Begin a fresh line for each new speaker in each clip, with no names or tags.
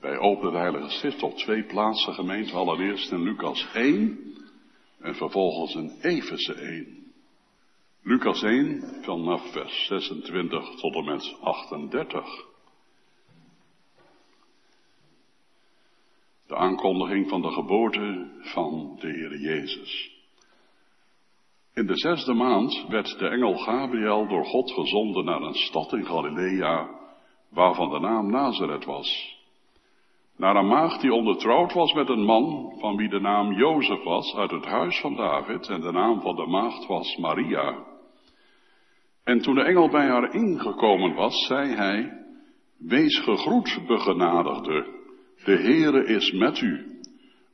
Wij openen het Heilige Schrift op twee plaatsen gemeente. Allereerst in Lucas 1 en vervolgens in Efeze 1. Lucas 1 vanaf vers 26 tot en met 38. De aankondiging van de geboorte van de Heer Jezus. In de zesde maand werd de engel Gabriel door God gezonden naar een stad in Galilea, waarvan de naam Nazareth was. Naar een maagd die ondertrouwd was met een man, van wie de naam Jozef was, uit het huis van David, en de naam van de maagd was Maria. En toen de engel bij haar ingekomen was, zei hij, Wees gegroet, begenadigde, de Heere is met u.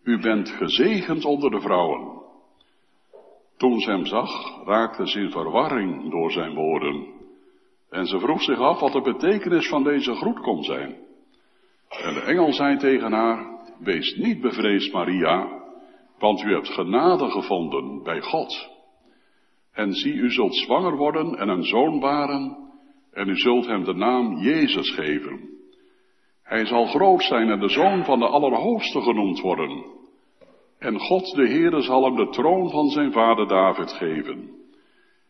U bent gezegend onder de vrouwen. Toen ze hem zag, raakte ze in verwarring door zijn woorden. En ze vroeg zich af wat de betekenis van deze groet kon zijn. En de engel zei tegen haar, wees niet bevreesd Maria, want u hebt genade gevonden bij God. En zie, u zult zwanger worden en een zoon baren, en u zult hem de naam Jezus geven. Hij zal groot zijn en de zoon van de Allerhoogste genoemd worden. En God de Heere zal hem de troon van zijn vader David geven.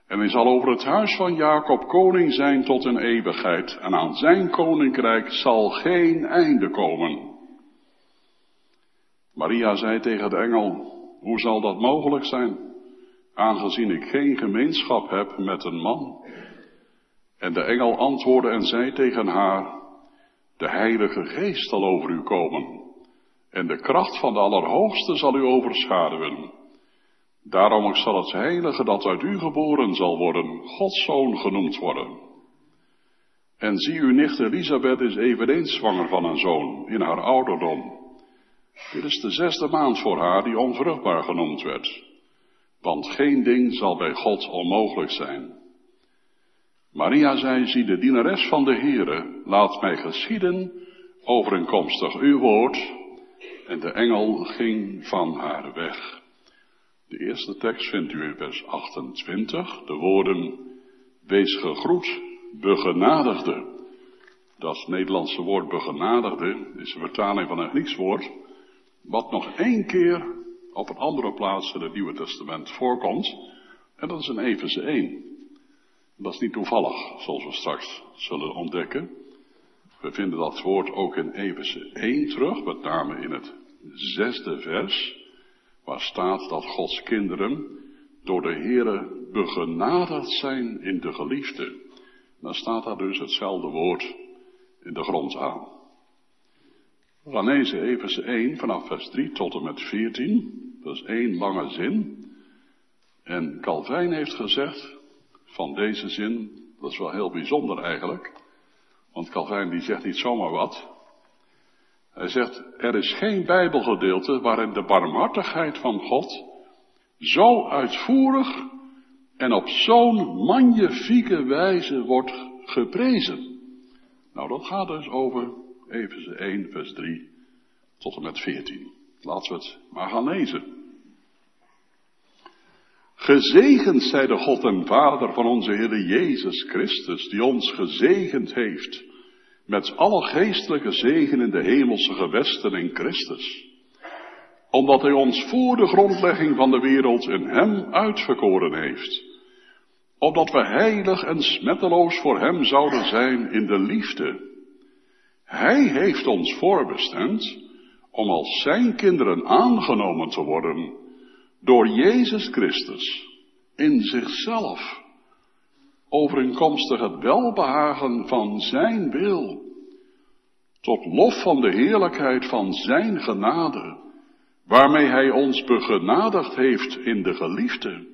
En hij zal over het huis van Jacob koning zijn tot een eeuwigheid. En aan zijn koninkrijk zal geen einde komen. Maria zei tegen de engel, hoe zal dat mogelijk zijn? Aangezien ik geen gemeenschap heb met een man. En de engel antwoordde en zei tegen haar, de Heilige Geest zal over u komen. En de kracht van de Allerhoogste zal u overschaduwen. Daarom zal het heilige dat uit u geboren zal worden, Gods zoon genoemd worden. En zie uw nicht Elisabeth is eveneens zwanger van een zoon in haar ouderdom. Dit is de zesde maand voor haar die onvruchtbaar genoemd werd. Want geen ding zal bij God onmogelijk zijn. Maria zei, zie de dienares van de Heere, laat mij geschieden overeenkomstig uw woord. En de engel ging van haar weg. De eerste tekst vindt u in vers 28, de woorden, wees gegroet, begenadigde. Dat Nederlandse woord begenadigde is een vertaling van een Grieks woord, wat nog één keer op een andere plaats in het Nieuwe Testament voorkomt, en dat is in Efeze 1. Dat is niet toevallig, zoals we straks zullen ontdekken. We vinden dat woord ook in Efeze 1 terug, met name in het zesde vers waar staat dat Gods kinderen door de Heere begenadigd zijn in de geliefde. Dan staat daar dus hetzelfde woord in de grond aan. Lezen Efeze 1 vanaf vers 3 tot en met 14. Dat is één lange zin. En Calvijn heeft gezegd van deze zin, dat is wel heel bijzonder eigenlijk. Want Calvijn die zegt niet zomaar wat. Hij zegt, er is geen bijbelgedeelte waarin de barmhartigheid van God zo uitvoerig en op zo'n magnifieke wijze wordt geprezen. Nou, dat gaat dus over Efeze 1, vers 3 tot en met 14. Laten we het maar gaan lezen. Gezegend zij de God en Vader van onze Heer Jezus Christus, die ons gezegend heeft met alle geestelijke zegen in de hemelse gewesten in Christus. Omdat Hij ons voor de grondlegging van de wereld in Hem uitverkoren heeft. Opdat we heilig en smetteloos voor Hem zouden zijn in de liefde. Hij heeft ons voorbestemd om als Zijn kinderen aangenomen te worden door Jezus Christus in zichzelf overeenkomstig het welbehagen van Zijn wil, tot lof van de heerlijkheid van Zijn genade, waarmee Hij ons begenadigd heeft in de geliefde.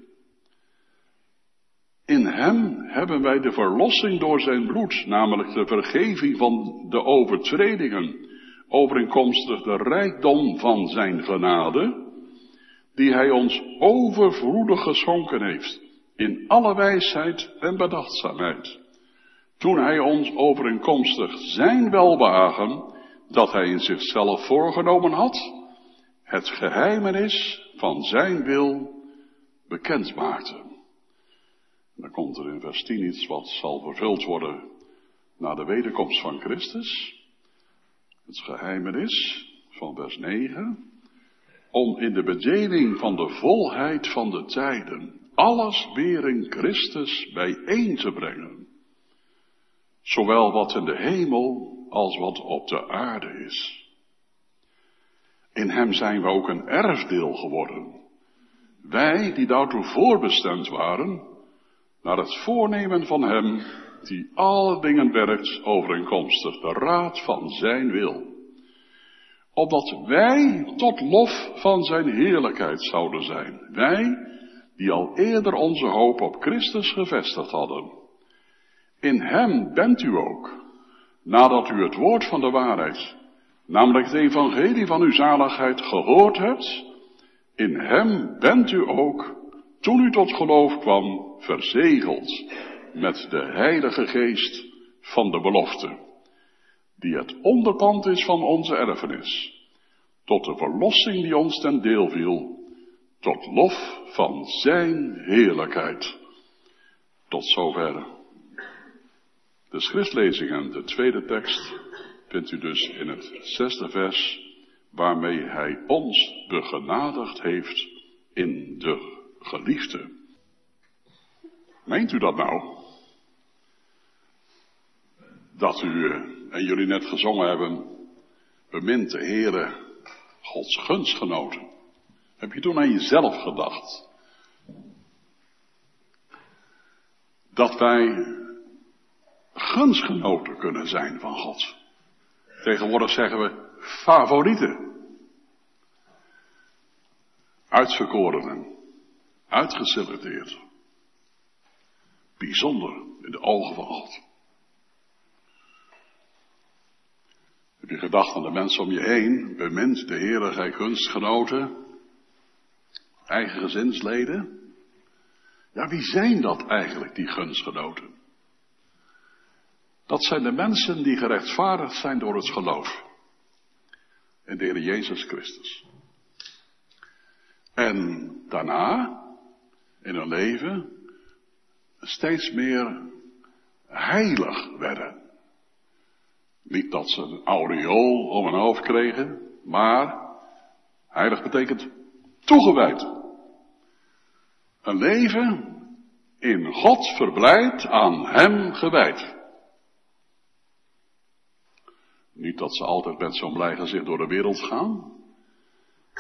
In Hem hebben wij de verlossing door Zijn bloed, namelijk de vergeving van de overtredingen, overeenkomstig de rijkdom van Zijn genade, die Hij ons overvloedig geschonken heeft in alle wijsheid en bedachtzaamheid. Toen hij ons overeenkomstig zijn welbehagen, dat hij in zichzelf voorgenomen had, het geheimenis van zijn wil bekend maakte. dan komt er in vers 10 iets wat zal vervuld worden na de wederkomst van Christus. Het geheimenis van vers 9. Om in de bedeling van de volheid van de tijden alles weer in Christus bijeen te brengen. Zowel wat in de hemel als wat op de aarde is. In hem zijn we ook een erfdeel geworden. Wij die daartoe voorbestemd waren, naar het voornemen van hem die alle dingen werkt overeenkomstig de raad van zijn wil. Opdat wij tot lof van zijn heerlijkheid zouden zijn. Wij die al eerder onze hoop op Christus gevestigd hadden. In hem bent u ook, nadat u het woord van de waarheid, namelijk het evangelie van uw zaligheid, gehoord hebt, in hem bent u ook, toen u tot geloof kwam, verzegeld met de Heilige Geest van de belofte, die het onderpand is van onze erfenis, tot de verlossing die ons ten deel viel, tot lof van Zijn heerlijkheid. Tot zover de schriftlezingen. De tweede tekst vindt u dus in het zesde vers, waarmee Hij ons begenadigd heeft in de geliefde. Meent u dat nou? Dat u en jullie net gezongen hebben, bemint de Heere Gods gunstgenoten. Heb je toen aan jezelf gedacht? Dat wij gunstgenoten kunnen zijn van God. Tegenwoordig zeggen we favorieten. Uitverkorenen. Uitgeselecteerd. Bijzonder in de ogen van God. Heb je gedacht aan de mensen om je heen? Bemint de Heere gij gunstgenoten? Eigen gezinsleden? Ja, wie zijn dat eigenlijk, die gunstgenoten? Dat zijn de mensen die gerechtvaardigd zijn door het geloof. In de Heer Jezus Christus. En daarna, in hun leven, steeds meer heilig werden. Niet dat ze een aureool om hun hoofd kregen, maar heilig betekent toegewijd. Een leven in God verblijd, aan Hem gewijd. Niet dat ze altijd met zo'n blij gezicht door de wereld gaan.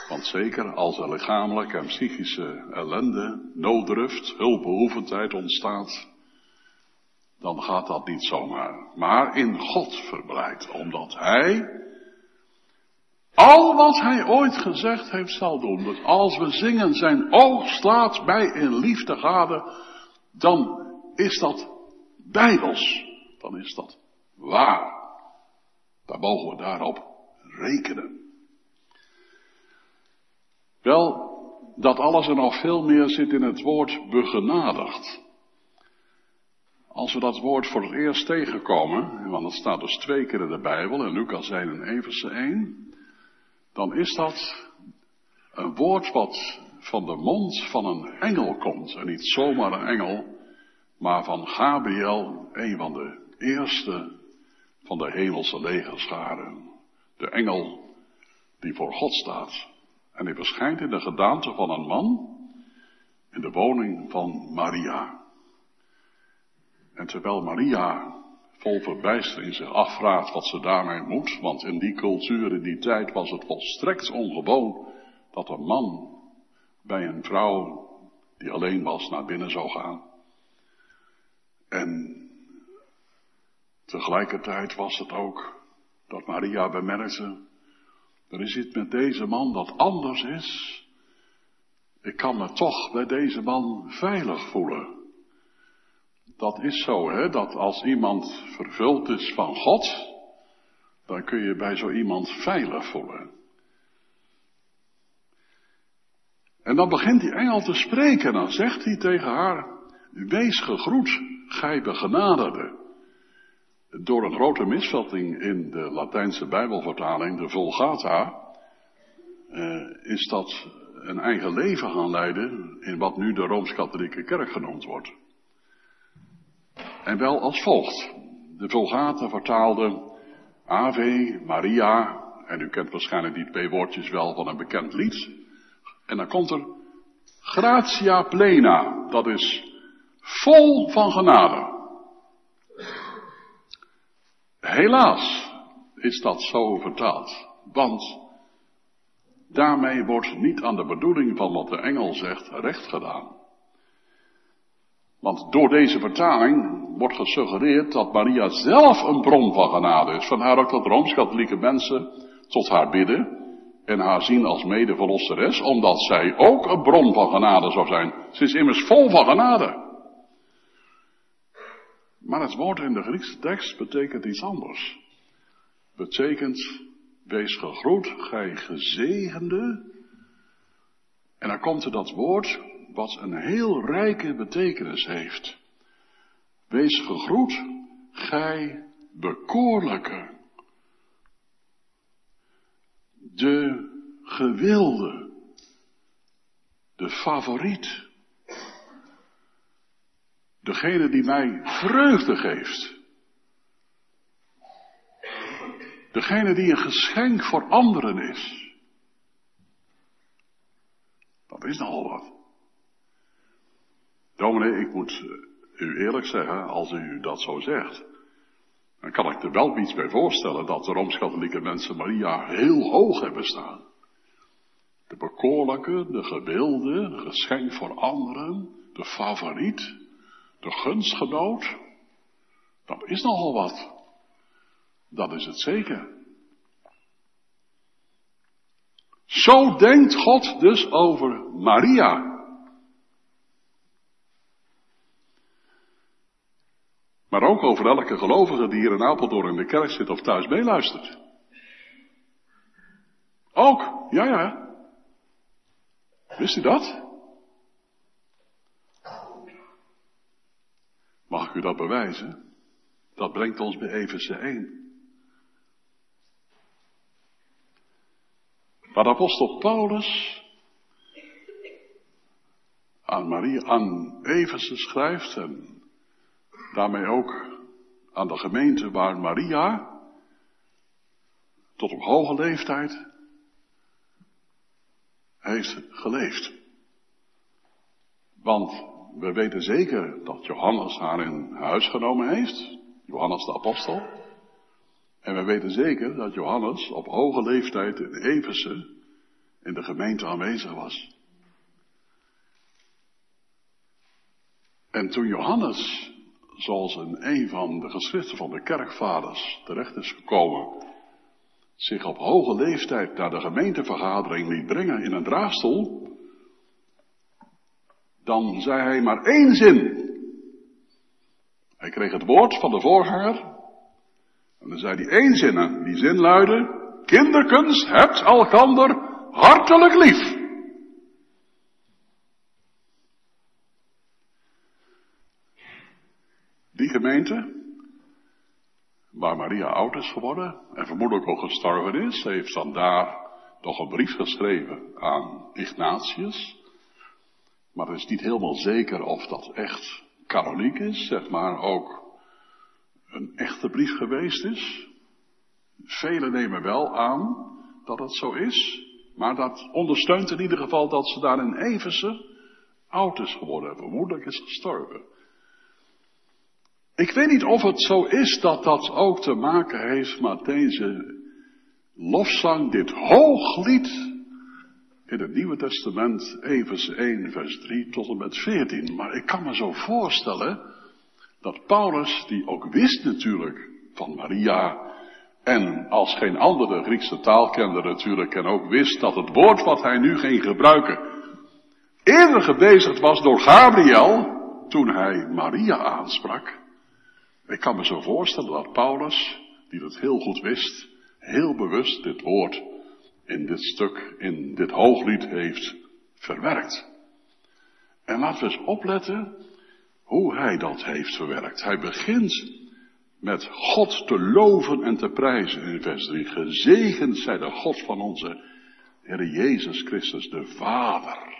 Want zeker als er lichamelijke en psychische ellende, nooddruft, hulpbehoevendheid ontstaat, dan gaat dat niet zomaar. Maar in God verblijd, omdat Hij al wat Hij ooit gezegd heeft zal doen. Dat als we zingen zijn oog slaat bij in liefde gade, dan is dat bijbels. Dan is dat waar. Daar mogen we daarop rekenen. Wel, dat alles en nog veel meer zit in het woord begenadigd. Als we dat woord voor het eerst tegenkomen, want dat staat dus twee keer in de Bijbel, in Lucas 1 en Everse 1, dan is dat een woord wat van de mond van een engel komt. En niet zomaar een engel, maar van Gabriel, een van de eerste van de hemelse legerscharen. De engel die voor God staat. En hij verschijnt in de gedaante van een man in de woning van Maria. En terwijl Maria vol verbijstering zich afvraagt wat ze daarmee moet, want in die cultuur, in die tijd was het volstrekt ongewoon dat een man bij een vrouw die alleen was naar binnen zou gaan. En tegelijkertijd was het ook dat Maria bemerkte er is iets met deze man dat anders is. Ik kan me toch bij deze man veilig voelen. Dat is zo, hè, dat als iemand vervuld is van God, dan kun je bij zo iemand veilig voelen. En dan begint die engel te spreken en dan zegt hij tegen haar, wees gegroet, gij begenadigde door een grote misvatting in de Latijnse Bijbelvertaling, de Vulgata, eh, is dat een eigen leven gaan leiden in wat nu de Rooms-Katholieke Kerk genoemd wordt. En wel als volgt. De Vulgata vertaalde Ave Maria, en u kent waarschijnlijk die twee woordjes wel van een bekend lied. En dan komt er gratia plena, dat is vol van genade. Helaas is dat zo vertaald, want daarmee wordt niet aan de bedoeling van wat de engel zegt recht gedaan. Want door deze vertaling wordt gesuggereerd dat Maria zelf een bron van genade is. Vandaar ook dat Rooms-Katholieke mensen tot haar bidden en haar zien als medeverlosseres, omdat zij ook een bron van genade zou zijn. Ze is immers vol van genade. Maar het woord in de Griekse tekst betekent iets anders. Betekent, wees gegroet, gij gezegende. En dan komt er dat woord wat een heel rijke betekenis heeft. Wees gegroet, gij bekoorlijke. De gewilde. De favoriet. Degene die mij vreugde geeft. Degene die een geschenk voor anderen is. Dat is nogal wat. Dominee, ik moet eh, u eerlijk zeggen, als u dat zo zegt, dan kan ik er wel iets bij voorstellen dat de Rooms-Katholieke mensen Maria heel hoog hebben staan. De bekoorlijke, de gewilde, de geschenk voor anderen, de favoriet, de gunstgenoot. Dat is nogal wat. Dat is het zeker. Zo denkt God dus over Maria. Maar ook over elke gelovige die hier in Apeldoorn in de kerk zit of thuis meeluistert. Ook, ja ja. Wist u dat? Mag ik u dat bewijzen? Dat brengt ons bij Efeze 1. Waar apostel Paulus aan, Maria, aan Efeze schrijft en Daarmee ook aan de gemeente waar Maria tot op hoge leeftijd heeft geleefd. Want we weten zeker dat Johannes haar in huis genomen heeft, Johannes de apostel. En we weten zeker dat Johannes op hoge leeftijd in Efeze in de gemeente aanwezig was. En toen Johannes zoals in een van de geschriften van de kerkvaders terecht is gekomen, zich op hoge leeftijd naar de gemeentevergadering liet brengen in een draagstoel, dan zei hij maar één zin. Hij kreeg het woord van de voorganger en dan zei hij één zin en die zin luidde, kinderkens, hebt elkander hartelijk lief. Die gemeente, waar Maria oud is geworden en vermoedelijk ook gestorven is, heeft dan daar nog een brief geschreven aan Ignatius. Maar het is niet helemaal zeker of dat echt kanoniek is, zeg maar ook een echte brief geweest is. Velen nemen wel aan dat het zo is, maar dat ondersteunt in ieder geval dat ze daar in Everse oud is geworden en vermoedelijk is gestorven. Ik weet niet of het zo is dat dat ook te maken heeft met deze lofzang, dit hooglied in het Nieuwe Testament, Evers 1, vers 3 tot en met 14. Maar ik kan me zo voorstellen dat Paulus, die ook wist natuurlijk van Maria, en als geen andere Griekse taalkender natuurlijk, en ook wist dat het woord wat hij nu ging gebruiken, eerder gebezigd was door Gabriel, toen hij Maria aansprak. Ik kan me zo voorstellen dat Paulus, die dat heel goed wist, heel bewust dit woord in dit stuk, in dit hooglied heeft verwerkt. En laten we eens opletten hoe hij dat heeft verwerkt. Hij begint met God te loven en te prijzen in vers 3. Gezegend zij de God van onze Heer Jezus Christus, de Vader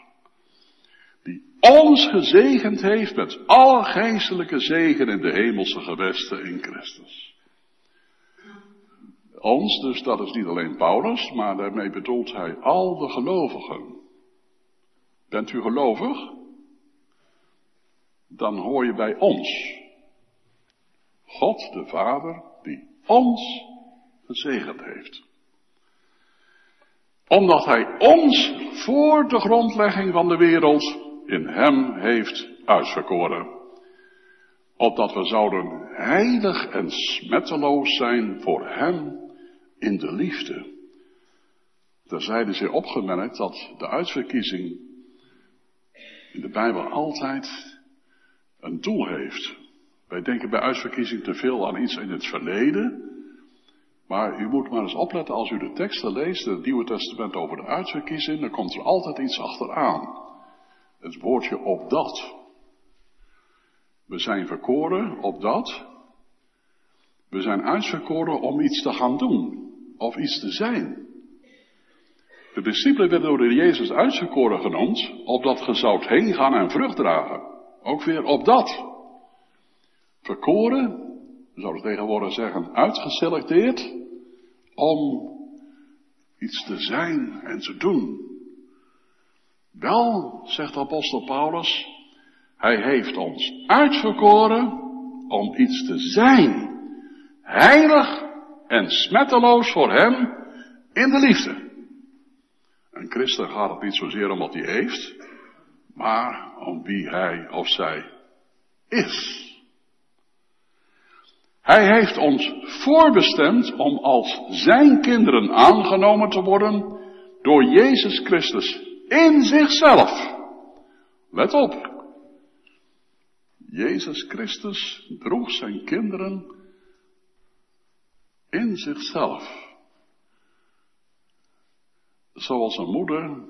die ons gezegend heeft met alle geestelijke zegen in de hemelse gewesten in Christus. Ons, dus dat is niet alleen Paulus, maar daarmee bedoelt hij al de gelovigen. Bent u gelovig? Dan hoor je bij ons. God de Vader die ons gezegend heeft. Omdat hij ons voor de grondlegging van de wereld in hem heeft uitverkoren. Opdat we zouden heilig en smetteloos zijn voor hem in de liefde. Terzijde zeer opgemerkt dat de uitverkiezing in de Bijbel altijd een doel heeft. Wij denken bij uitverkiezing te veel aan iets in het verleden. Maar u moet maar eens opletten als u de teksten leest, het Nieuwe Testament over de uitverkiezing, dan komt er altijd iets achteraan. Het woordje op dat. We zijn verkoren op dat. We zijn uitverkoren om iets te gaan doen. Of iets te zijn. De discipelen werden door de Jezus uitverkoren genoemd, opdat ge zoudt heen gaan en vrucht dragen. Ook weer op dat. Verkoren, we zouden tegenwoordig zeggen, uitgeselecteerd, om iets te zijn en te doen. Wel, zegt apostel Paulus, hij heeft ons uitverkoren om iets te zijn. Heilig en smetteloos voor hem in de liefde. Een christen gaat het niet zozeer om wat hij heeft, maar om wie hij of zij is. Hij heeft ons voorbestemd om als zijn kinderen aangenomen te worden door Jezus Christus in zichzelf. Let op. Jezus Christus droeg zijn kinderen in zichzelf. Zoals een moeder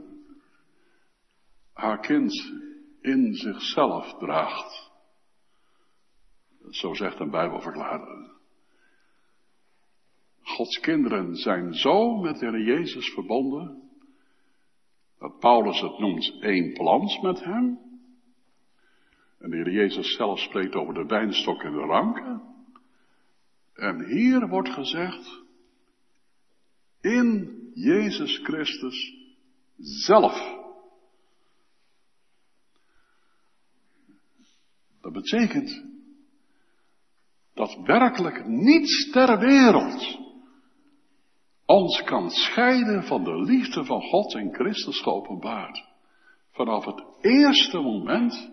haar kind in zichzelf draagt. Zo zegt een Bijbelverklarer. Gods kinderen zijn zo met de Jezus verbonden, dat Paulus het noemt één plans met hem. En de Heer Jezus zelf spreekt over de wijnstok en de ranken. En hier wordt gezegd, in Jezus Christus zelf. Dat betekent dat werkelijk niets ter wereld ons kan scheiden van de liefde van God in Christus geopenbaard. Vanaf het eerste moment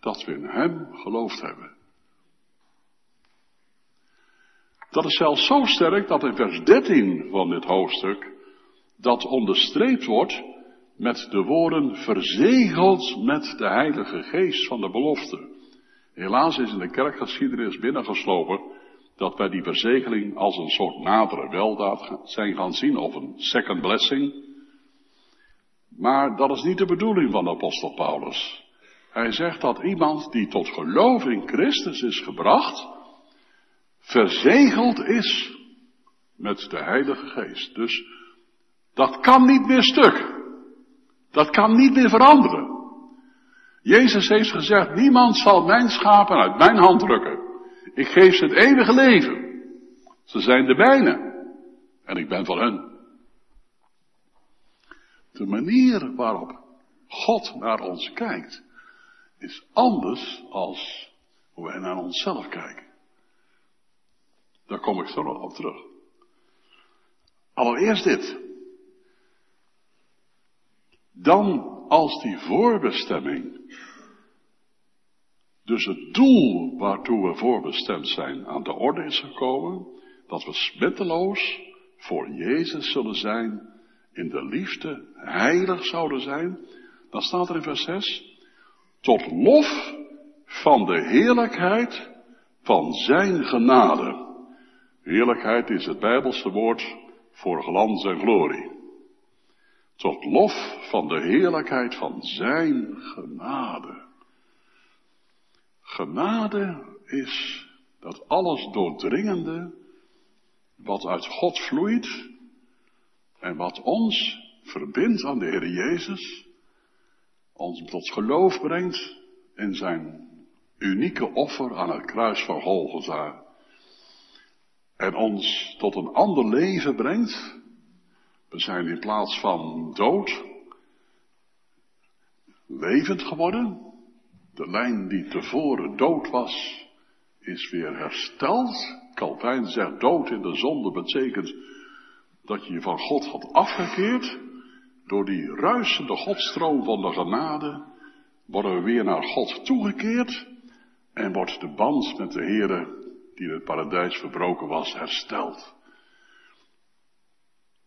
dat we in Hem geloofd hebben. Dat is zelfs zo sterk dat in vers 13 van dit hoofdstuk dat onderstreept wordt met de woorden verzegeld met de Heilige Geest van de belofte. Helaas is in de kerkgeschiedenis binnengeslopen dat wij die verzegeling als een soort nadere weldaad zijn gaan zien, of een second blessing. Maar dat is niet de bedoeling van de apostel Paulus. Hij zegt dat iemand die tot geloof in Christus is gebracht, verzegeld is met de Heilige Geest. Dus dat kan niet meer stuk. Dat kan niet meer veranderen. Jezus heeft gezegd, niemand zal mijn schapen uit mijn hand drukken. Ik geef ze het eeuwige leven. Ze zijn de mijne. En ik ben van hen. De manier waarop God naar ons kijkt, is anders als hoe wij naar onszelf kijken. Daar kom ik zo op terug. Allereerst dit. Dan als die voorbestemming, dus het doel waartoe we voorbestemd zijn, aan de orde is gekomen, dat we smetteloos voor Jezus zullen zijn, in de liefde heilig zouden zijn, dan staat er in vers 6, tot lof van de heerlijkheid van zijn genade. Heerlijkheid is het Bijbelse woord voor glans en glorie tot lof van de heerlijkheid van Zijn genade. Genade is dat alles doordringende wat uit God vloeit en wat ons verbindt aan de Heer Jezus, ons tot geloof brengt in Zijn unieke offer aan het kruis van Golgotha. en ons tot een ander leven brengt. We zijn in plaats van dood levend geworden. De lijn die tevoren dood was, is weer hersteld. Calvijn zegt dood in de zonde betekent dat je je van God had afgekeerd. Door die ruisende godstroom van de genade worden we weer naar God toegekeerd en wordt de band met de Heere die in het paradijs verbroken was hersteld.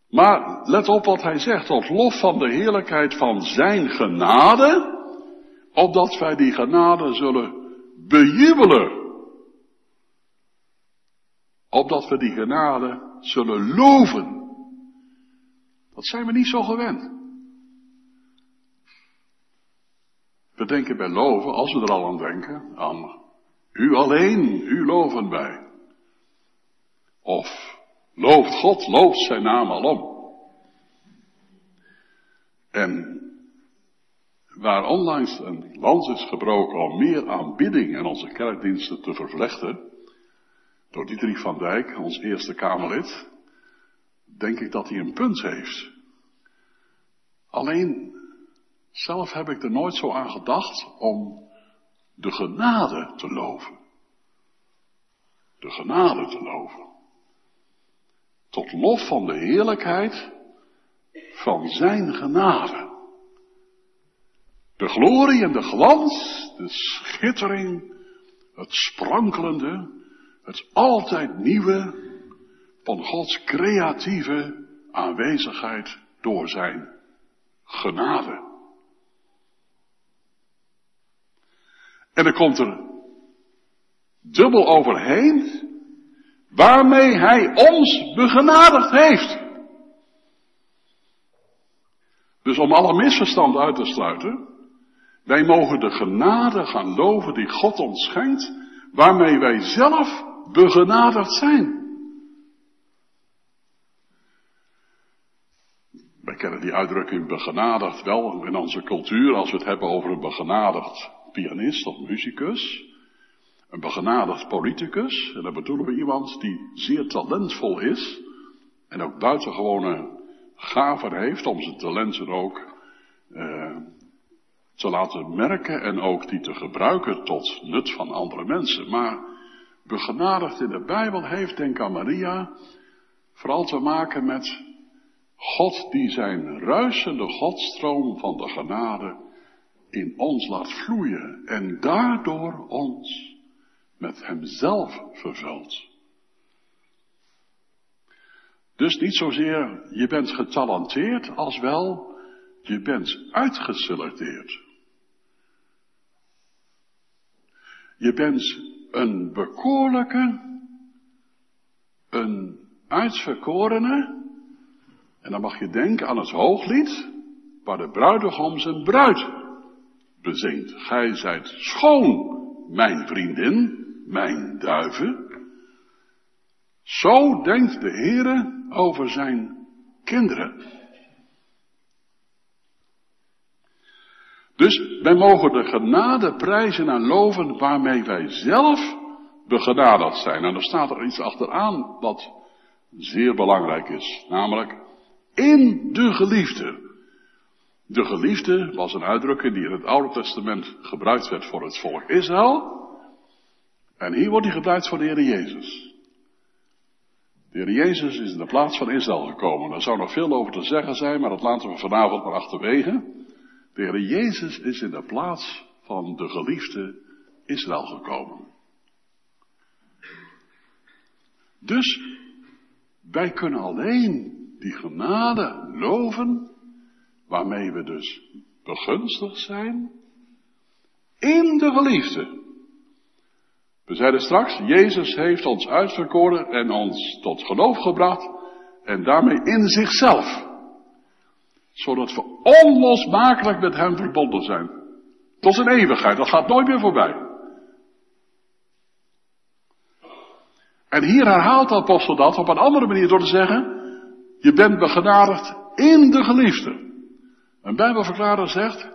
Maar let op wat hij zegt, tot lof van de heerlijkheid van zijn genade, opdat wij die genade zullen bejubelen. Opdat we die genade zullen loven. Dat zijn we niet zo gewend. We denken bij loven, als we er al aan denken, aan u alleen, u loven wij. Of looft God, looft zijn naam alom. En waar onlangs een lans is gebroken om meer aanbidding en onze kerkdiensten te vervlechten, door Dietrich van Dijk, ons eerste Kamerlid, denk ik dat hij een punt heeft. Alleen, zelf heb ik er nooit zo aan gedacht om de genade te loven. De genade te loven. Tot lof van de heerlijkheid van zijn genade. De glorie en de glans, de schittering, het sprankelende, het altijd nieuwe van Gods creatieve aanwezigheid door zijn genade. En er komt er dubbel overheen, waarmee hij ons begenadigd heeft. Dus om alle misverstand uit te sluiten, wij mogen de genade gaan loven die God ons schenkt, waarmee wij zelf begenadigd zijn. Wij kennen die uitdrukking begenadigd wel in onze cultuur als we het hebben over een begenadigd pianist of muzikus. Een begenadigd politicus. En dan bedoelen we iemand die zeer talentvol is. En ook buitengewone gaven heeft om zijn talenten ook eh, te laten merken en ook die te gebruiken tot nut van andere mensen. Maar begenadigd in de Bijbel heeft, denk aan Maria, vooral te maken met God die zijn ruisende godstroom van de genade in ons laat vloeien en daardoor ons met hemzelf vervult. Dus niet zozeer je bent getalenteerd als wel je bent uitgeselecteerd. Je bent een bekoorlijke, een uitverkorene, en dan mag je denken aan het hooglied, waar de bruidegom zijn bruid bezingt. Gij zijt schoon, mijn vriendin, mijn duiven. Zo denkt de Heere over zijn kinderen. Dus wij mogen de genade prijzen en loven waarmee wij zelf begenadigd zijn. En er staat er iets achteraan wat zeer belangrijk is. Namelijk in de geliefde. De geliefde was een uitdrukking die in het Oude Testament gebruikt werd voor het volk Israël. En hier wordt die gebruikt voor de Heer Jezus. De Heer Jezus is in de plaats van Israël gekomen. Daar zou nog veel over te zeggen zijn, maar dat laten we vanavond maar achterwege. De Heer Jezus is in de plaats van de geliefde Israël gekomen. Dus wij kunnen alleen die genade loven, waarmee we dus begunstigd zijn, in de geliefde. We zeiden straks, Jezus heeft ons uitverkoren en ons tot geloof gebracht en daarmee in zichzelf. Zodat we onlosmakelijk met Hem verbonden zijn. Tot zijn eeuwigheid, dat gaat nooit meer voorbij. En hier herhaalt de apostel dat op een andere manier door te zeggen, je bent begenadigd in de geliefde. Een bijbelverklarer zegt,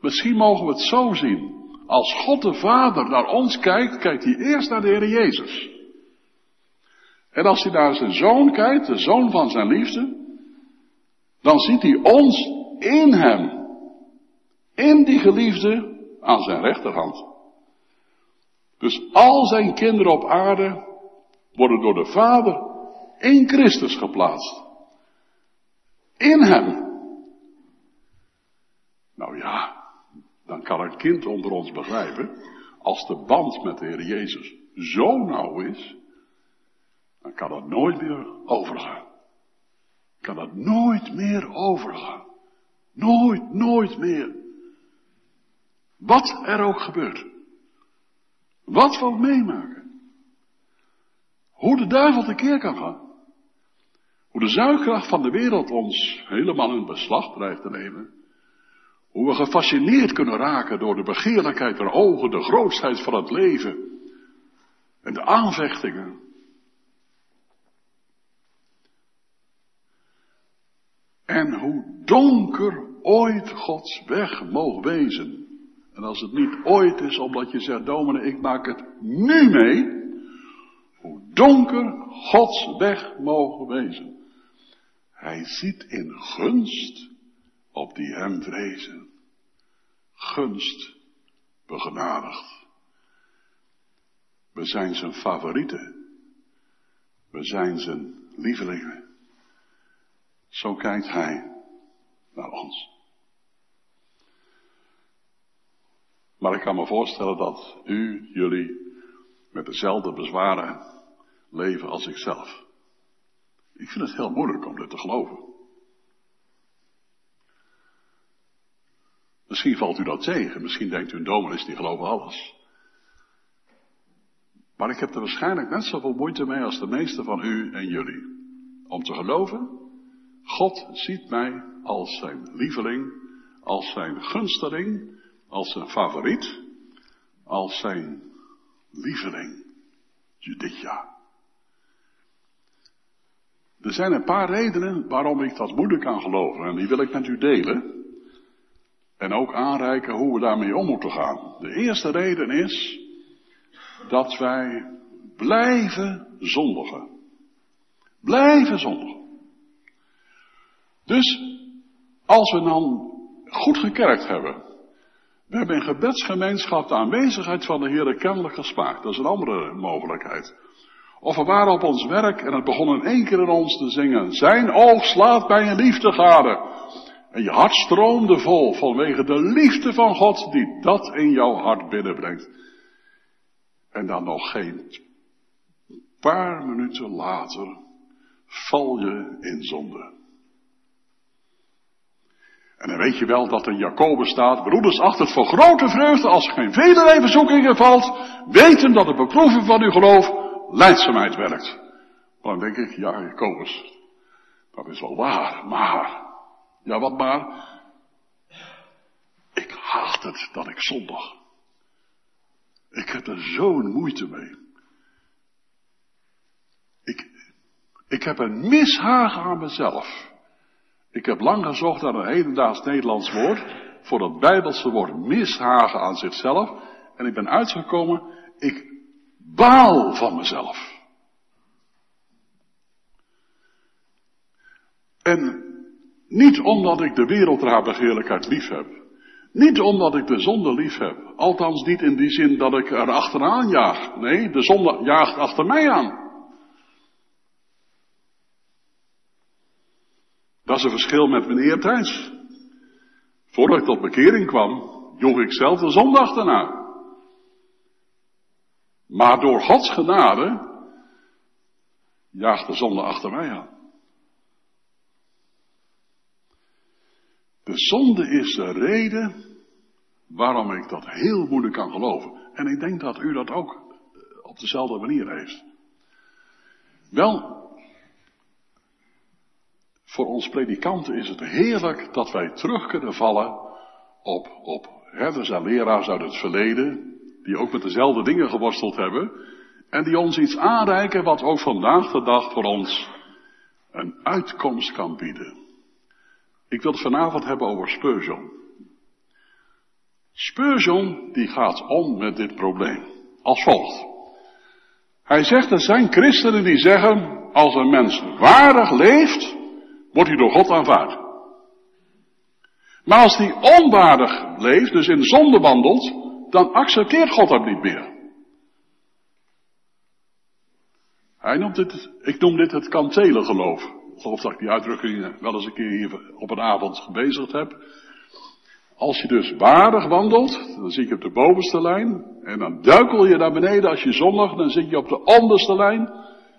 misschien mogen we het zo zien. Als God de Vader naar ons kijkt, kijkt hij eerst naar de Heer Jezus. En als hij naar zijn zoon kijkt, de zoon van zijn liefde, dan ziet hij ons in hem. In die geliefde aan zijn rechterhand. Dus al zijn kinderen op aarde worden door de Vader in Christus geplaatst. In hem. Nou ja, dan kan een kind onder ons begrijpen, als de band met de Heer Jezus zo nauw is, dan kan dat nooit meer overgaan. Kan dat nooit meer overgaan. Nooit, nooit meer. Wat er ook gebeurt. Wat we meemaken. Hoe de duivel tekeer kan gaan. Hoe de zuigkracht van de wereld ons helemaal in beslag dreigt te nemen. Hoe we gefascineerd kunnen raken door de begeerlijkheid der ogen, de grootheid van het leven en de aanvechtingen. En hoe donker ooit Gods weg mogen wezen. En als het niet ooit is omdat je zegt, dominee, ik maak het nu mee. Hoe donker Gods weg mogen wezen. Hij ziet in gunst op die hem vrezen. Gunst begenadigd. We zijn zijn favorieten. We zijn zijn lievelingen. Zo kijkt hij naar ons. Maar ik kan me voorstellen dat u, jullie, met dezelfde bezwaren leven als ikzelf. Ik vind het heel moeilijk om dit te geloven. Misschien valt u dat tegen. Misschien denkt u een dominee die geloven alles. Maar ik heb er waarschijnlijk net zoveel moeite mee als de meeste van u en jullie. Om te geloven, God ziet mij als zijn lieveling, als zijn gunsteling, als zijn favoriet, als zijn lieveling. Judithia. Er zijn een paar redenen waarom ik dat moeilijk kan geloven en die wil ik met u delen. En ook aanreiken hoe we daarmee om moeten gaan. De eerste reden is dat wij blijven zondigen. Blijven zondigen. Dus als we dan goed gekerkt hebben, we hebben in gebedsgemeenschap de aanwezigheid van de Heer kennelijk gesmaakt. Dat is een andere mogelijkheid. Of we waren op ons werk en het begon in één keer in ons te zingen. Zijn oog slaat bij een liefde gade. En je hart stroomde vol vanwege de liefde van God die dat in jouw hart binnenbrengt. En dan nog geen paar minuten later val je in zonde. En dan weet je wel dat in Jacobus staat, broeders achter voor grote vreugde als er geen vele verzoekingen valt, weten dat de beproeving van uw geloof leidzaamheid werkt. Dan denk ik, ja Jacobus, dat is wel waar, maar ja, wat maar? Ik haat het dat ik zondag. Ik heb er zo'n moeite mee. Ik, ik heb een mishagen aan mezelf. Ik heb lang gezocht naar een hedendaags Nederlands woord voor dat Bijbelse woord mishagen aan zichzelf. En ik ben uitgekomen, ik baal van mezelf. En niet omdat ik de wereldbegeerlijkheid lief heb. Niet omdat ik de zonde lief heb. Althans niet in die zin dat ik er achteraan jaag. Nee, de zonde jaagt achter mij aan. Dat is een verschil met meneer Thijs. Voordat ik tot bekering kwam, joeg ik zelf de zonde achterna. Maar door Gods genade jaagt de zonde achter mij aan. De zonde is de reden waarom ik dat heel moeilijk kan geloven. En ik denk dat u dat ook op dezelfde manier heeft. Wel, voor ons predikanten is het heerlijk dat wij terug kunnen vallen op, op herders en leraars uit het verleden, die ook met dezelfde dingen geworsteld hebben, en die ons iets aanreiken wat ook vandaag de dag voor ons een uitkomst kan bieden. Ik wil het vanavond hebben over Spurgeon. Spurgeon die gaat om met dit probleem. Als volgt. Hij zegt, er zijn christenen die zeggen, als een mens waardig leeft, wordt hij door God aanvaard. Maar als hij onwaardig leeft, dus in zonde wandelt, dan accepteert God hem niet meer. Hij noemt dit, ik noem dit het kantelengeloof. Ik geloof dat ik die uitdrukking wel eens een keer hier op een avond gebezigd heb. Als je dus waardig wandelt, dan zit je op de bovenste lijn. En dan duikel je naar beneden als je zondigt, dan zit je op de onderste lijn.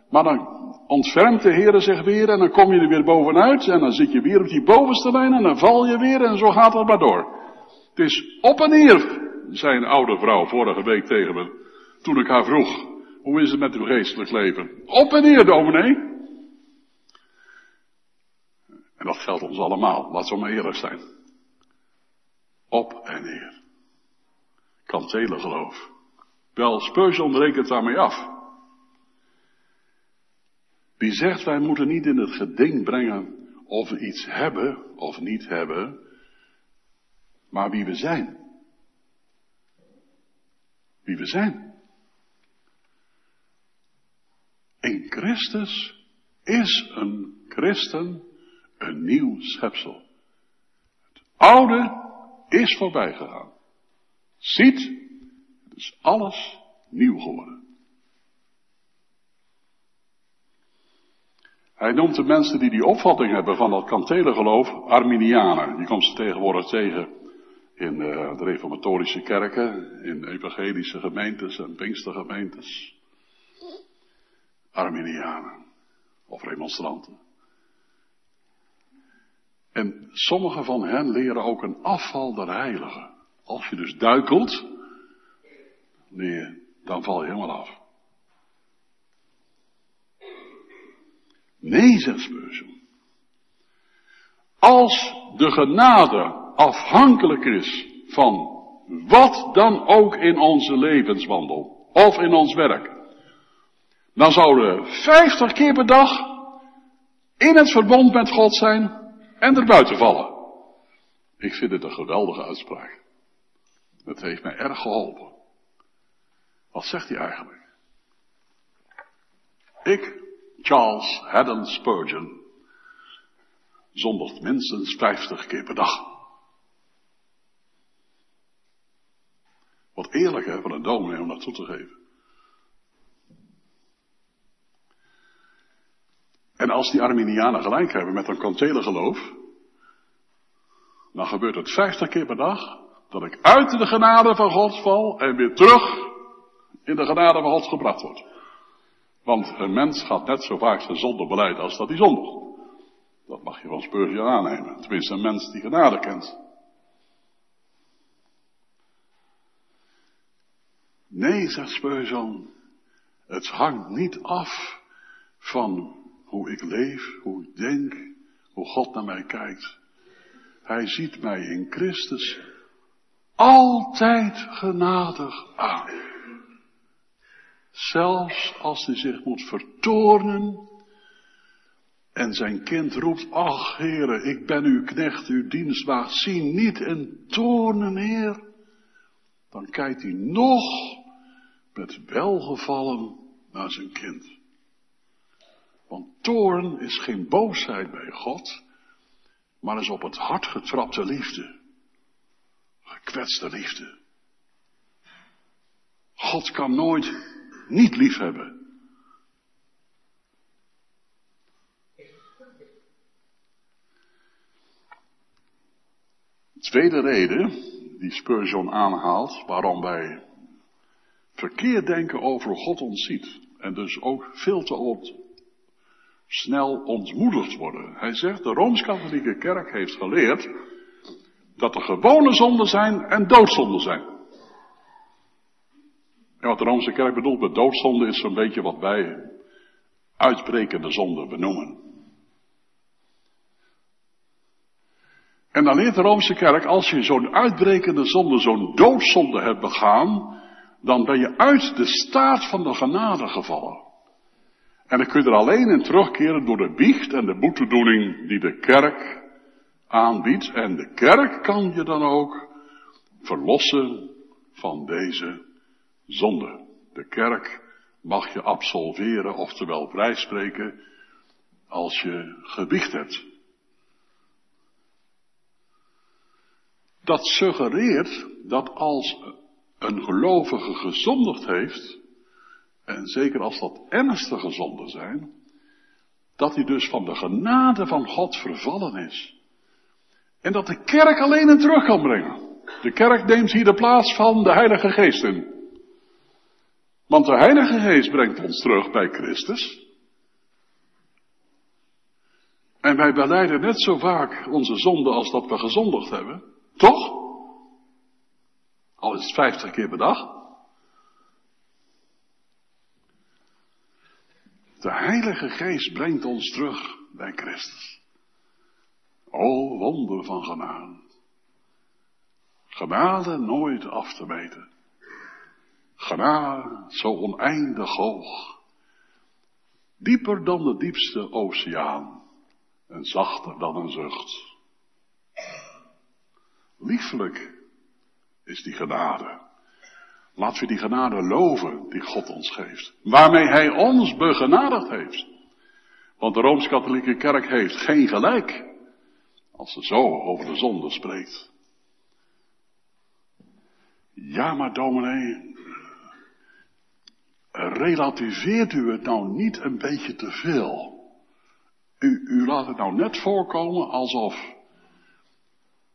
Maar dan ontfermt de Heer zich weer en dan kom je er weer bovenuit. En dan zit je weer op die bovenste lijn en dan val je weer en zo gaat het maar door. Het is op en neer, zei een oude vrouw vorige week tegen me. Toen ik haar vroeg, hoe is het met uw geestelijk leven? Op en neer, dominee. En dat geldt ons allemaal, laat zo maar eerlijk zijn. Op en neer. Kantelen geloof. Wel, Spurgeon rekent daarmee af. Wie zegt wij moeten niet in het geding brengen of we iets hebben of niet hebben, maar wie we zijn. Wie we zijn. In Christus is een christen een nieuw schepsel. Het oude is voorbij gegaan. Ziet, het is alles nieuw geworden. Hij noemt de mensen die die opvatting hebben van dat kantelengeloof Arminianen. Die komt ze tegenwoordig tegen in uh, de reformatorische kerken, in evangelische gemeentes en pinkstergemeentes. Arminianen of remonstranten. En sommige van hen leren ook een afval der heiligen. Als je dus duikelt, nee, dan val je helemaal af. Nee, zegt Spurgeon. Als de genade afhankelijk is van wat dan ook in onze levenswandel of in ons werk, dan zouden we vijftig keer per dag in het verbond met God zijn en er buiten vallen. Ik vind het een geweldige uitspraak. Het heeft mij erg geholpen. Wat zegt hij eigenlijk? Ik, Charles Haddon Spurgeon, zondigt minstens 50 keer per dag. Wat eerlijk van een dominee om dat toe te geven. En als die Arminianen gelijk hebben met een geloof, dan gebeurt het 50 keer per dag dat ik uit de genade van God val en weer terug in de genade van God gebracht word. Want een mens gaat net zo vaak zijn zonde beleid als dat hij zondigt. Dat mag je van Spurgeon aannemen. Tenminste, een mens die genade kent. Nee, zegt Spurgeon, het hangt niet af van hoe ik leef, hoe ik denk, hoe God naar mij kijkt. Hij ziet mij in Christus altijd genadig aan. Zelfs als hij zich moet vertoornen en zijn kind roept, ach heren, ik ben uw knecht, uw dienstmaagd, zie niet in toornen, heer. Dan kijkt hij nog met welgevallen naar zijn kind. Want toorn is geen boosheid bij God, maar is op het hart getrapte liefde. Gekwetste liefde. God kan nooit niet lief hebben. tweede reden die Spurgeon aanhaalt waarom wij verkeerd denken over God ons ziet. En dus ook veel te snel ontmoedigd worden. Hij zegt, de Rooms-Katholieke Kerk heeft geleerd dat er gewone zonden zijn en doodzonden zijn. En wat de Roomse Kerk bedoelt met doodzonde is zo'n beetje wat wij uitbrekende zonden benoemen. En dan leert de Roomse Kerk, als je zo'n uitbrekende zonde, zo'n doodzonde hebt begaan, dan ben je uit de staat van de genade gevallen. En dan kun je er alleen in terugkeren door de biecht en de boetedoening die de kerk aanbiedt. En de kerk kan je dan ook verlossen van deze zonde. De kerk mag je absolveren, oftewel vrijspreken, als je gebiecht hebt. Dat suggereert dat als een gelovige gezondigd heeft, en zeker als dat ernstige zonden zijn, dat hij dus van de genade van God vervallen is. En dat de kerk alleen hem terug kan brengen. De kerk neemt hier de plaats van de Heilige Geest in. Want de Heilige Geest brengt ons terug bij Christus. En wij beleiden net zo vaak onze zonde als dat we gezondigd hebben. Toch? Al is het vijftig keer per dag. De Heilige Geest brengt ons terug bij Christus. O wonder van genade. Genade nooit af te meten. Genade zo oneindig hoog. Dieper dan de diepste oceaan. En zachter dan een zucht. Liefelijk is die genade. Laten we die genade loven die God ons geeft. Waarmee Hij ons begenadigd heeft. Want de Rooms-Katholieke Kerk heeft geen gelijk. Als ze zo over de zonde spreekt. Ja, maar dominee, relativeert u het nou niet een beetje te veel? U, u laat het nou net voorkomen alsof,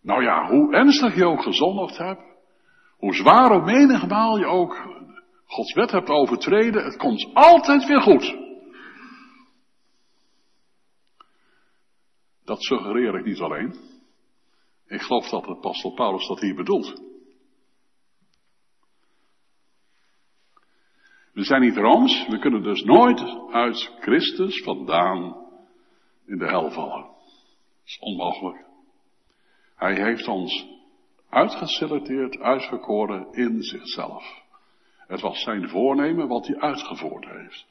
nou ja, hoe ernstig je ook gezondigd hebt, hoe zwaar of menigmaal je ook Gods wet hebt overtreden, het komt altijd weer goed. Dat suggereer ik niet alleen. Ik geloof dat de apostel Paulus dat hier bedoelt. We zijn niet rooms, we kunnen dus nooit uit Christus vandaan in de hel vallen. Dat is onmogelijk. Hij heeft ons uitgeselecteerd, uitgekoren in zichzelf. Het was zijn voornemen wat hij uitgevoerd heeft.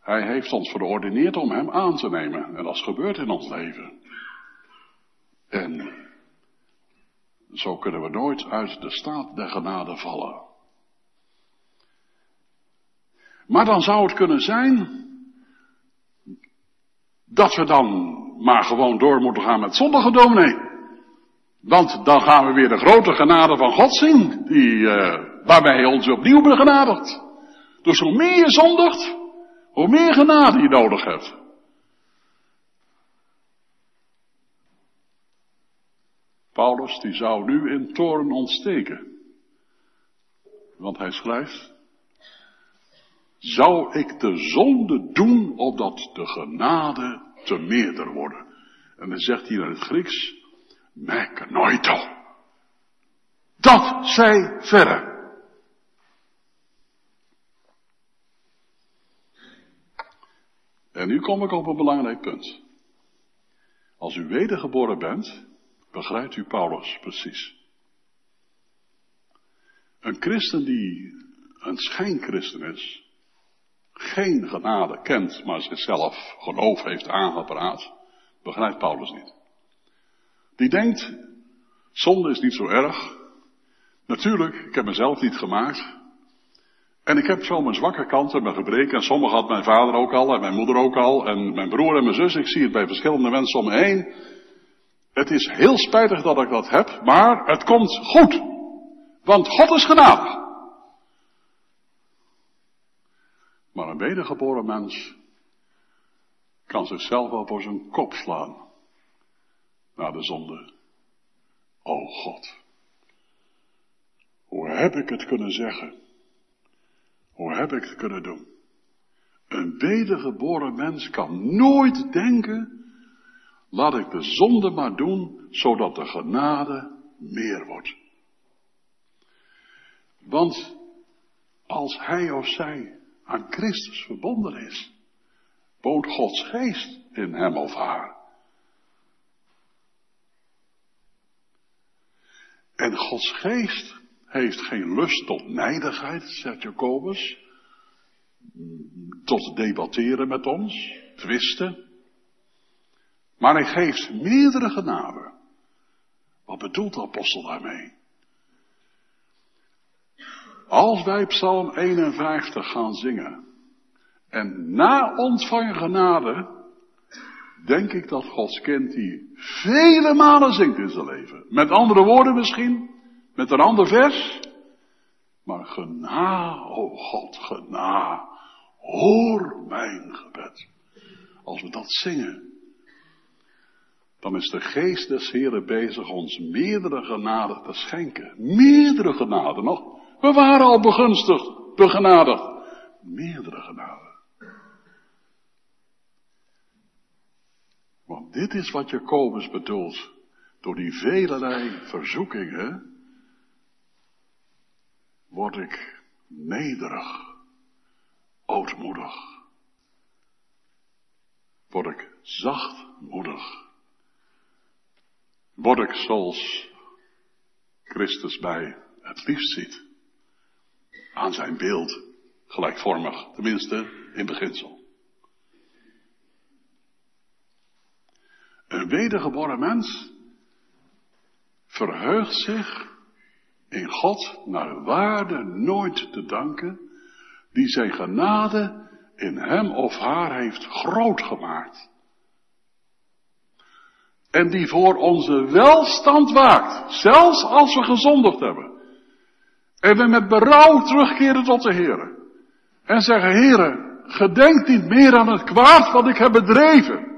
Hij heeft ons verordeneerd om hem aan te nemen. En dat is gebeurd in ons leven. En zo kunnen we nooit uit de staat der genade vallen. Maar dan zou het kunnen zijn dat we dan maar gewoon door moeten gaan met zondige dominee. Want dan gaan we weer de grote genade van God zien, die, uh, waarbij hij ons opnieuw begenadigt. Dus hoe meer je zondigt, hoe meer genade je nodig hebt. Paulus die zou nu in toren ontsteken. Want hij schrijft, zou ik de zonde doen opdat de genade te meerder worden. En dan zegt hij in het Grieks, mekanoito. Dat zij verre. En nu kom ik op een belangrijk punt. Als u wedergeboren bent, begrijpt u Paulus precies. Een christen die een schijnchristen is, geen genade kent, maar zichzelf geloof heeft aangepraat, begrijpt Paulus niet. Die denkt, zonde is niet zo erg. Natuurlijk, ik heb mezelf niet gemaakt. En ik heb zo mijn zwakke kanten, mijn gebreken. En sommige had mijn vader ook al, en mijn moeder ook al, en mijn broer en mijn zus. Ik zie het bij verschillende mensen om me heen. Het is heel spijtig dat ik dat heb, maar het komt goed. Want God is genadig. Maar een wedergeboren mens kan zichzelf wel voor zijn kop slaan. Na de zonde. O God. Hoe heb ik het kunnen zeggen? Hoe heb ik het kunnen doen? Een wedergeboren mens kan nooit denken, laat ik de zonde maar doen, zodat de genade meer wordt. Want als hij of zij aan Christus verbonden is, woont Gods geest in hem of haar. En Gods geest heeft geen lust tot nijdigheid, zegt Jacobus, tot debatteren met ons, twisten. Maar hij geeft meerdere genade. Wat bedoelt de apostel daarmee? Als wij Psalm 51 gaan zingen en na ontvangen genade, denk ik dat Gods kind die vele malen zingt in zijn leven. Met andere woorden misschien, met een ander vers. Maar gena, o oh God, gena, hoor mijn gebed. Als we dat zingen, dan is de geest des Heren bezig ons meerdere genade te schenken. Meerdere genade nog. We waren al begunstigd, begenadigd. Meerdere genade. Want dit is wat Jacobus bedoelt. Door die velelei verzoekingen word ik nederig, ootmoedig. Word ik zachtmoedig. Word ik zoals Christus bij het liefst ziet. Aan zijn beeld, gelijkvormig, tenminste in beginsel. Een wedergeboren mens verheugt zich in God naar waarde nooit te danken, die zijn genade in hem of haar heeft groot gemaakt. En die voor onze welstand waakt, zelfs als we gezondigd hebben. En we met berouw terugkeren tot de Heer. En zeggen, Heere, gedenk niet meer aan het kwaad wat ik heb bedreven.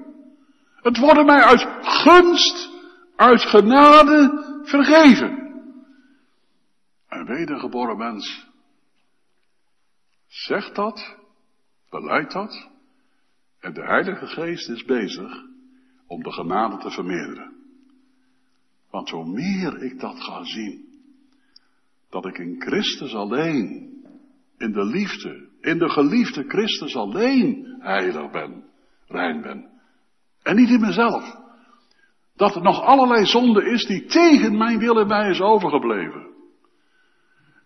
Het worden mij uit gunst, uit genade vergeven. Een wedergeboren mens zegt dat, beleidt dat, en de Heilige Geest is bezig om de genade te vermeerderen. Want hoe meer ik dat ga zien, dat ik in Christus alleen, in de liefde, in de geliefde Christus alleen heilig ben, rein ben, en niet in mezelf. Dat er nog allerlei zonde is die tegen mijn wil en mij is overgebleven.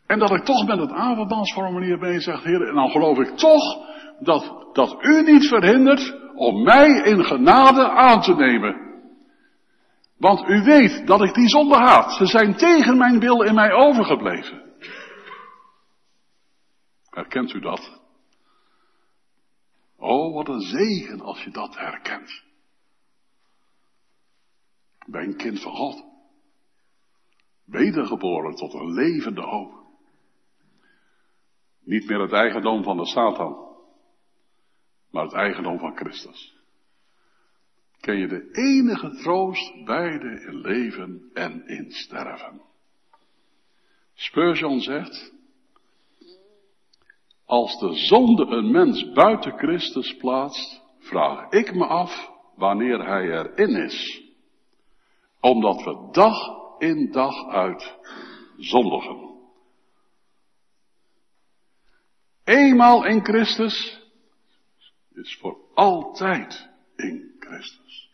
En dat ik toch met het avondmansformulier ben zegt, Heer, en dan geloof ik toch dat, dat u niet verhindert om mij in genade aan te nemen. Want u weet dat ik die zonde haat. Ze zijn tegen mijn wil in mij overgebleven. Herkent u dat? Oh, wat een zegen als je dat herkent bij een kind van God. Wedergeboren tot een levende hoop. Niet meer het eigendom van de Satan, maar het eigendom van Christus. Ken je de enige troost beide in leven en in sterven. Spurgeon zegt, als de zonde een mens buiten Christus plaatst, vraag ik me af wanneer hij erin is omdat we dag in dag uit zondigen. Eenmaal in Christus is voor altijd in Christus.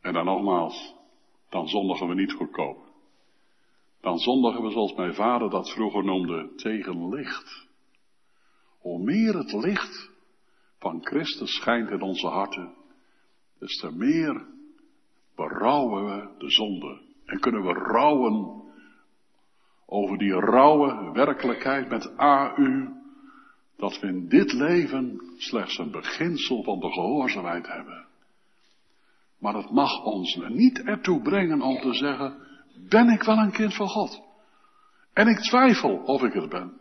En dan nogmaals, dan zondigen we niet goedkoop. Dan zondigen we zoals mijn vader dat vroeger noemde tegen licht. Hoe meer het licht van Christus schijnt in onze harten, des te meer berouwen we de zonde. En kunnen we rouwen over die rauwe werkelijkheid met AU, dat we in dit leven slechts een beginsel van de gehoorzaamheid hebben. Maar het mag ons niet ertoe brengen om te zeggen, ben ik wel een kind van God? En ik twijfel of ik het ben.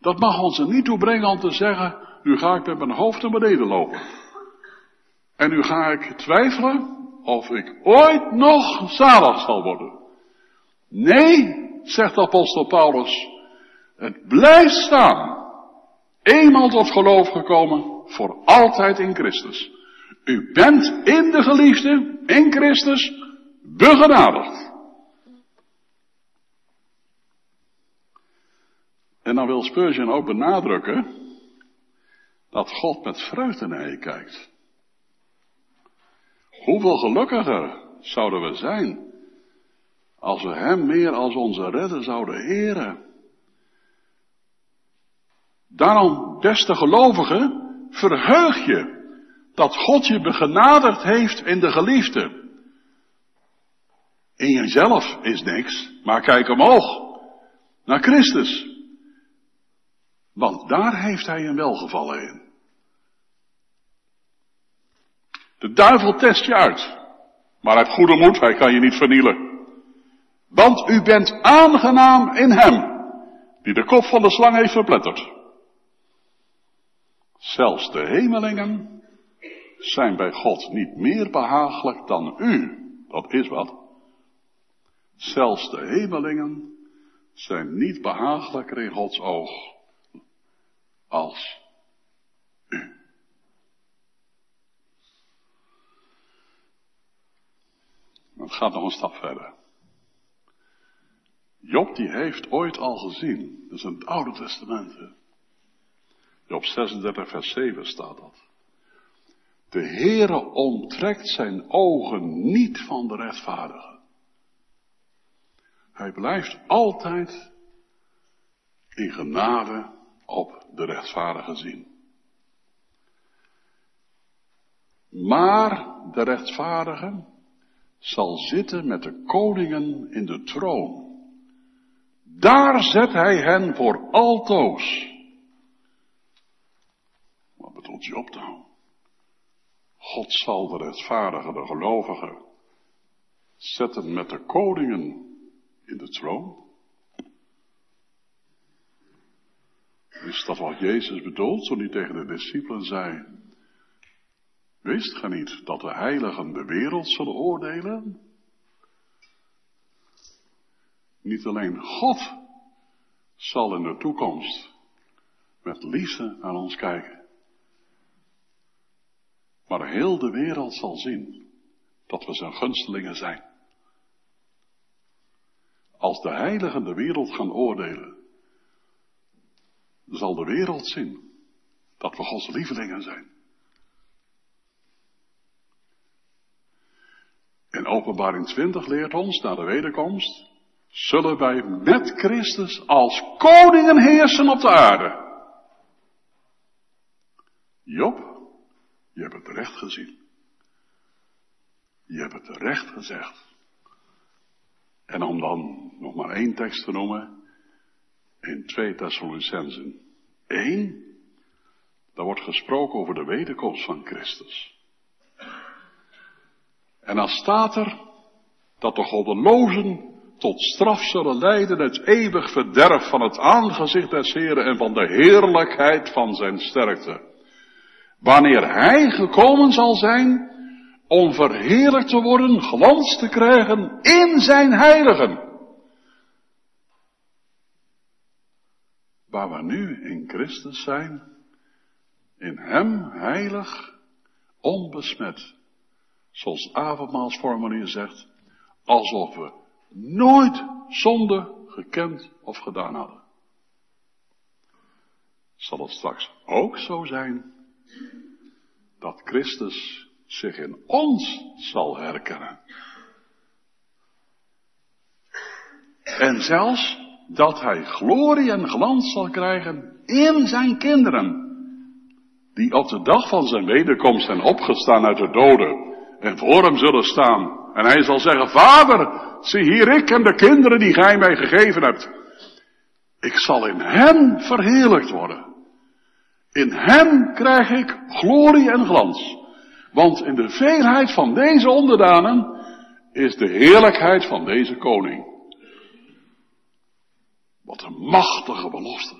Dat mag ons er niet toe brengen om te zeggen, nu ga ik met mijn hoofd naar beneden lopen. En nu ga ik twijfelen of ik ooit nog zalig zal worden. Nee, zegt apostel Paulus, het blijft staan. Eenmaal tot geloof gekomen, voor altijd in Christus. U bent in de geliefde, in Christus, begenadigd. En dan wil Spurgeon ook benadrukken dat God met vreugde naar je kijkt. Hoeveel gelukkiger zouden we zijn als we Hem meer als onze redder zouden eren. Daarom, beste gelovigen, verheug je dat God je begenadigd heeft in de geliefde. In jezelf is niks, maar kijk omhoog. Naar Christus. Want daar heeft hij een welgevallen in. De duivel test je uit. Maar heb goede moed, hij kan je niet vernielen. Want u bent aangenaam in hem, die de kop van de slang heeft verpletterd. Zelfs de hemelingen zijn bij God niet meer behagelijk dan u. Dat is wat. Zelfs de hemelingen zijn niet behagelijker in Gods oog als u. Het gaat nog een stap verder. Job die heeft ooit al gezien, dat is in het Oude Testament. Job 36 vers 7 staat dat. De Heere onttrekt zijn ogen niet van de rechtvaardigen. Hij blijft altijd in genade op de rechtvaardigen zien. Maar de rechtvaardige zal zitten met de koningen in de troon. Daar zet hij hen voor altoos. Wat bedoelt Job dan? God zal de rechtvaardige, de gelovige, zetten met de koningen in de troon. Is dat wat Jezus bedoelt toen hij tegen de discipelen zei, wist ge niet dat de heiligen de wereld zullen oordelen? Niet alleen God zal in de toekomst met liefde naar ons kijken. Maar heel de wereld zal zien dat we zijn gunstelingen zijn. Als de heiligen de wereld gaan oordelen, zal de wereld zien dat we Gods lievelingen zijn. En openbaring 20 leert ons na de wederkomst, zullen wij met Christus als koningen heersen op de aarde. Job, je hebt het recht gezien. Je hebt het recht gezegd. En om dan nog maar één tekst te noemen, in 2 Thessalonicensen 1, daar wordt gesproken over de wederkomst van Christus. En dan staat er dat de goddelozen tot straf zullen leiden het eeuwig verderf van het aangezicht des Heren en van de heerlijkheid van zijn sterkte. Wanneer hij gekomen zal zijn om verheerlijkt te worden, glans te krijgen in zijn heiligen. Waar we nu in Christus zijn, in hem heilig, onbesmet. Zoals avondmaalsformulier zegt, alsof we nooit zonde gekend of gedaan hadden. Zal het straks ook zo zijn dat Christus zich in ons zal herkennen. En zelfs dat hij glorie en glans zal krijgen in zijn kinderen, die op de dag van zijn wederkomst zijn opgestaan uit de doden en voor hem zullen staan. En hij zal zeggen, Vader, zie hier ik en de kinderen die gij mij gegeven hebt. Ik zal in hem verheerlijkt worden. In hem krijg ik glorie en glans. Want in de veelheid van deze onderdanen is de heerlijkheid van deze koning. Wat een machtige belofte.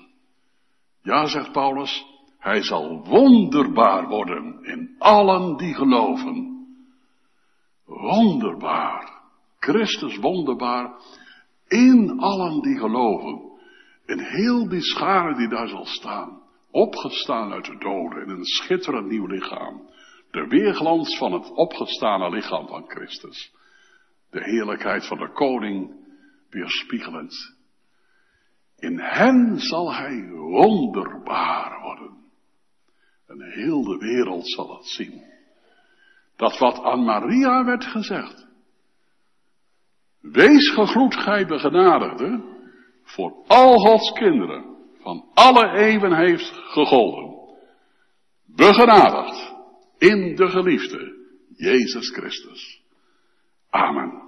Ja, zegt Paulus, hij zal wonderbaar worden in allen die geloven. Wonderbaar. Christus wonderbaar in allen die geloven. In heel die schare die daar zal staan. Opgestaan uit de doden in een schitterend nieuw lichaam. De weerglans van het opgestane lichaam van Christus. De heerlijkheid van de koning weerspiegelend. In hen zal hij wonderbaar worden. En heel de wereld zal het zien. Dat wat aan Maria werd gezegd. Wees gegloed, gij begenadigde, voor al Gods kinderen, van alle eeuwen heeft gegolden. Begenadigd in de geliefde, Jezus Christus. Amen.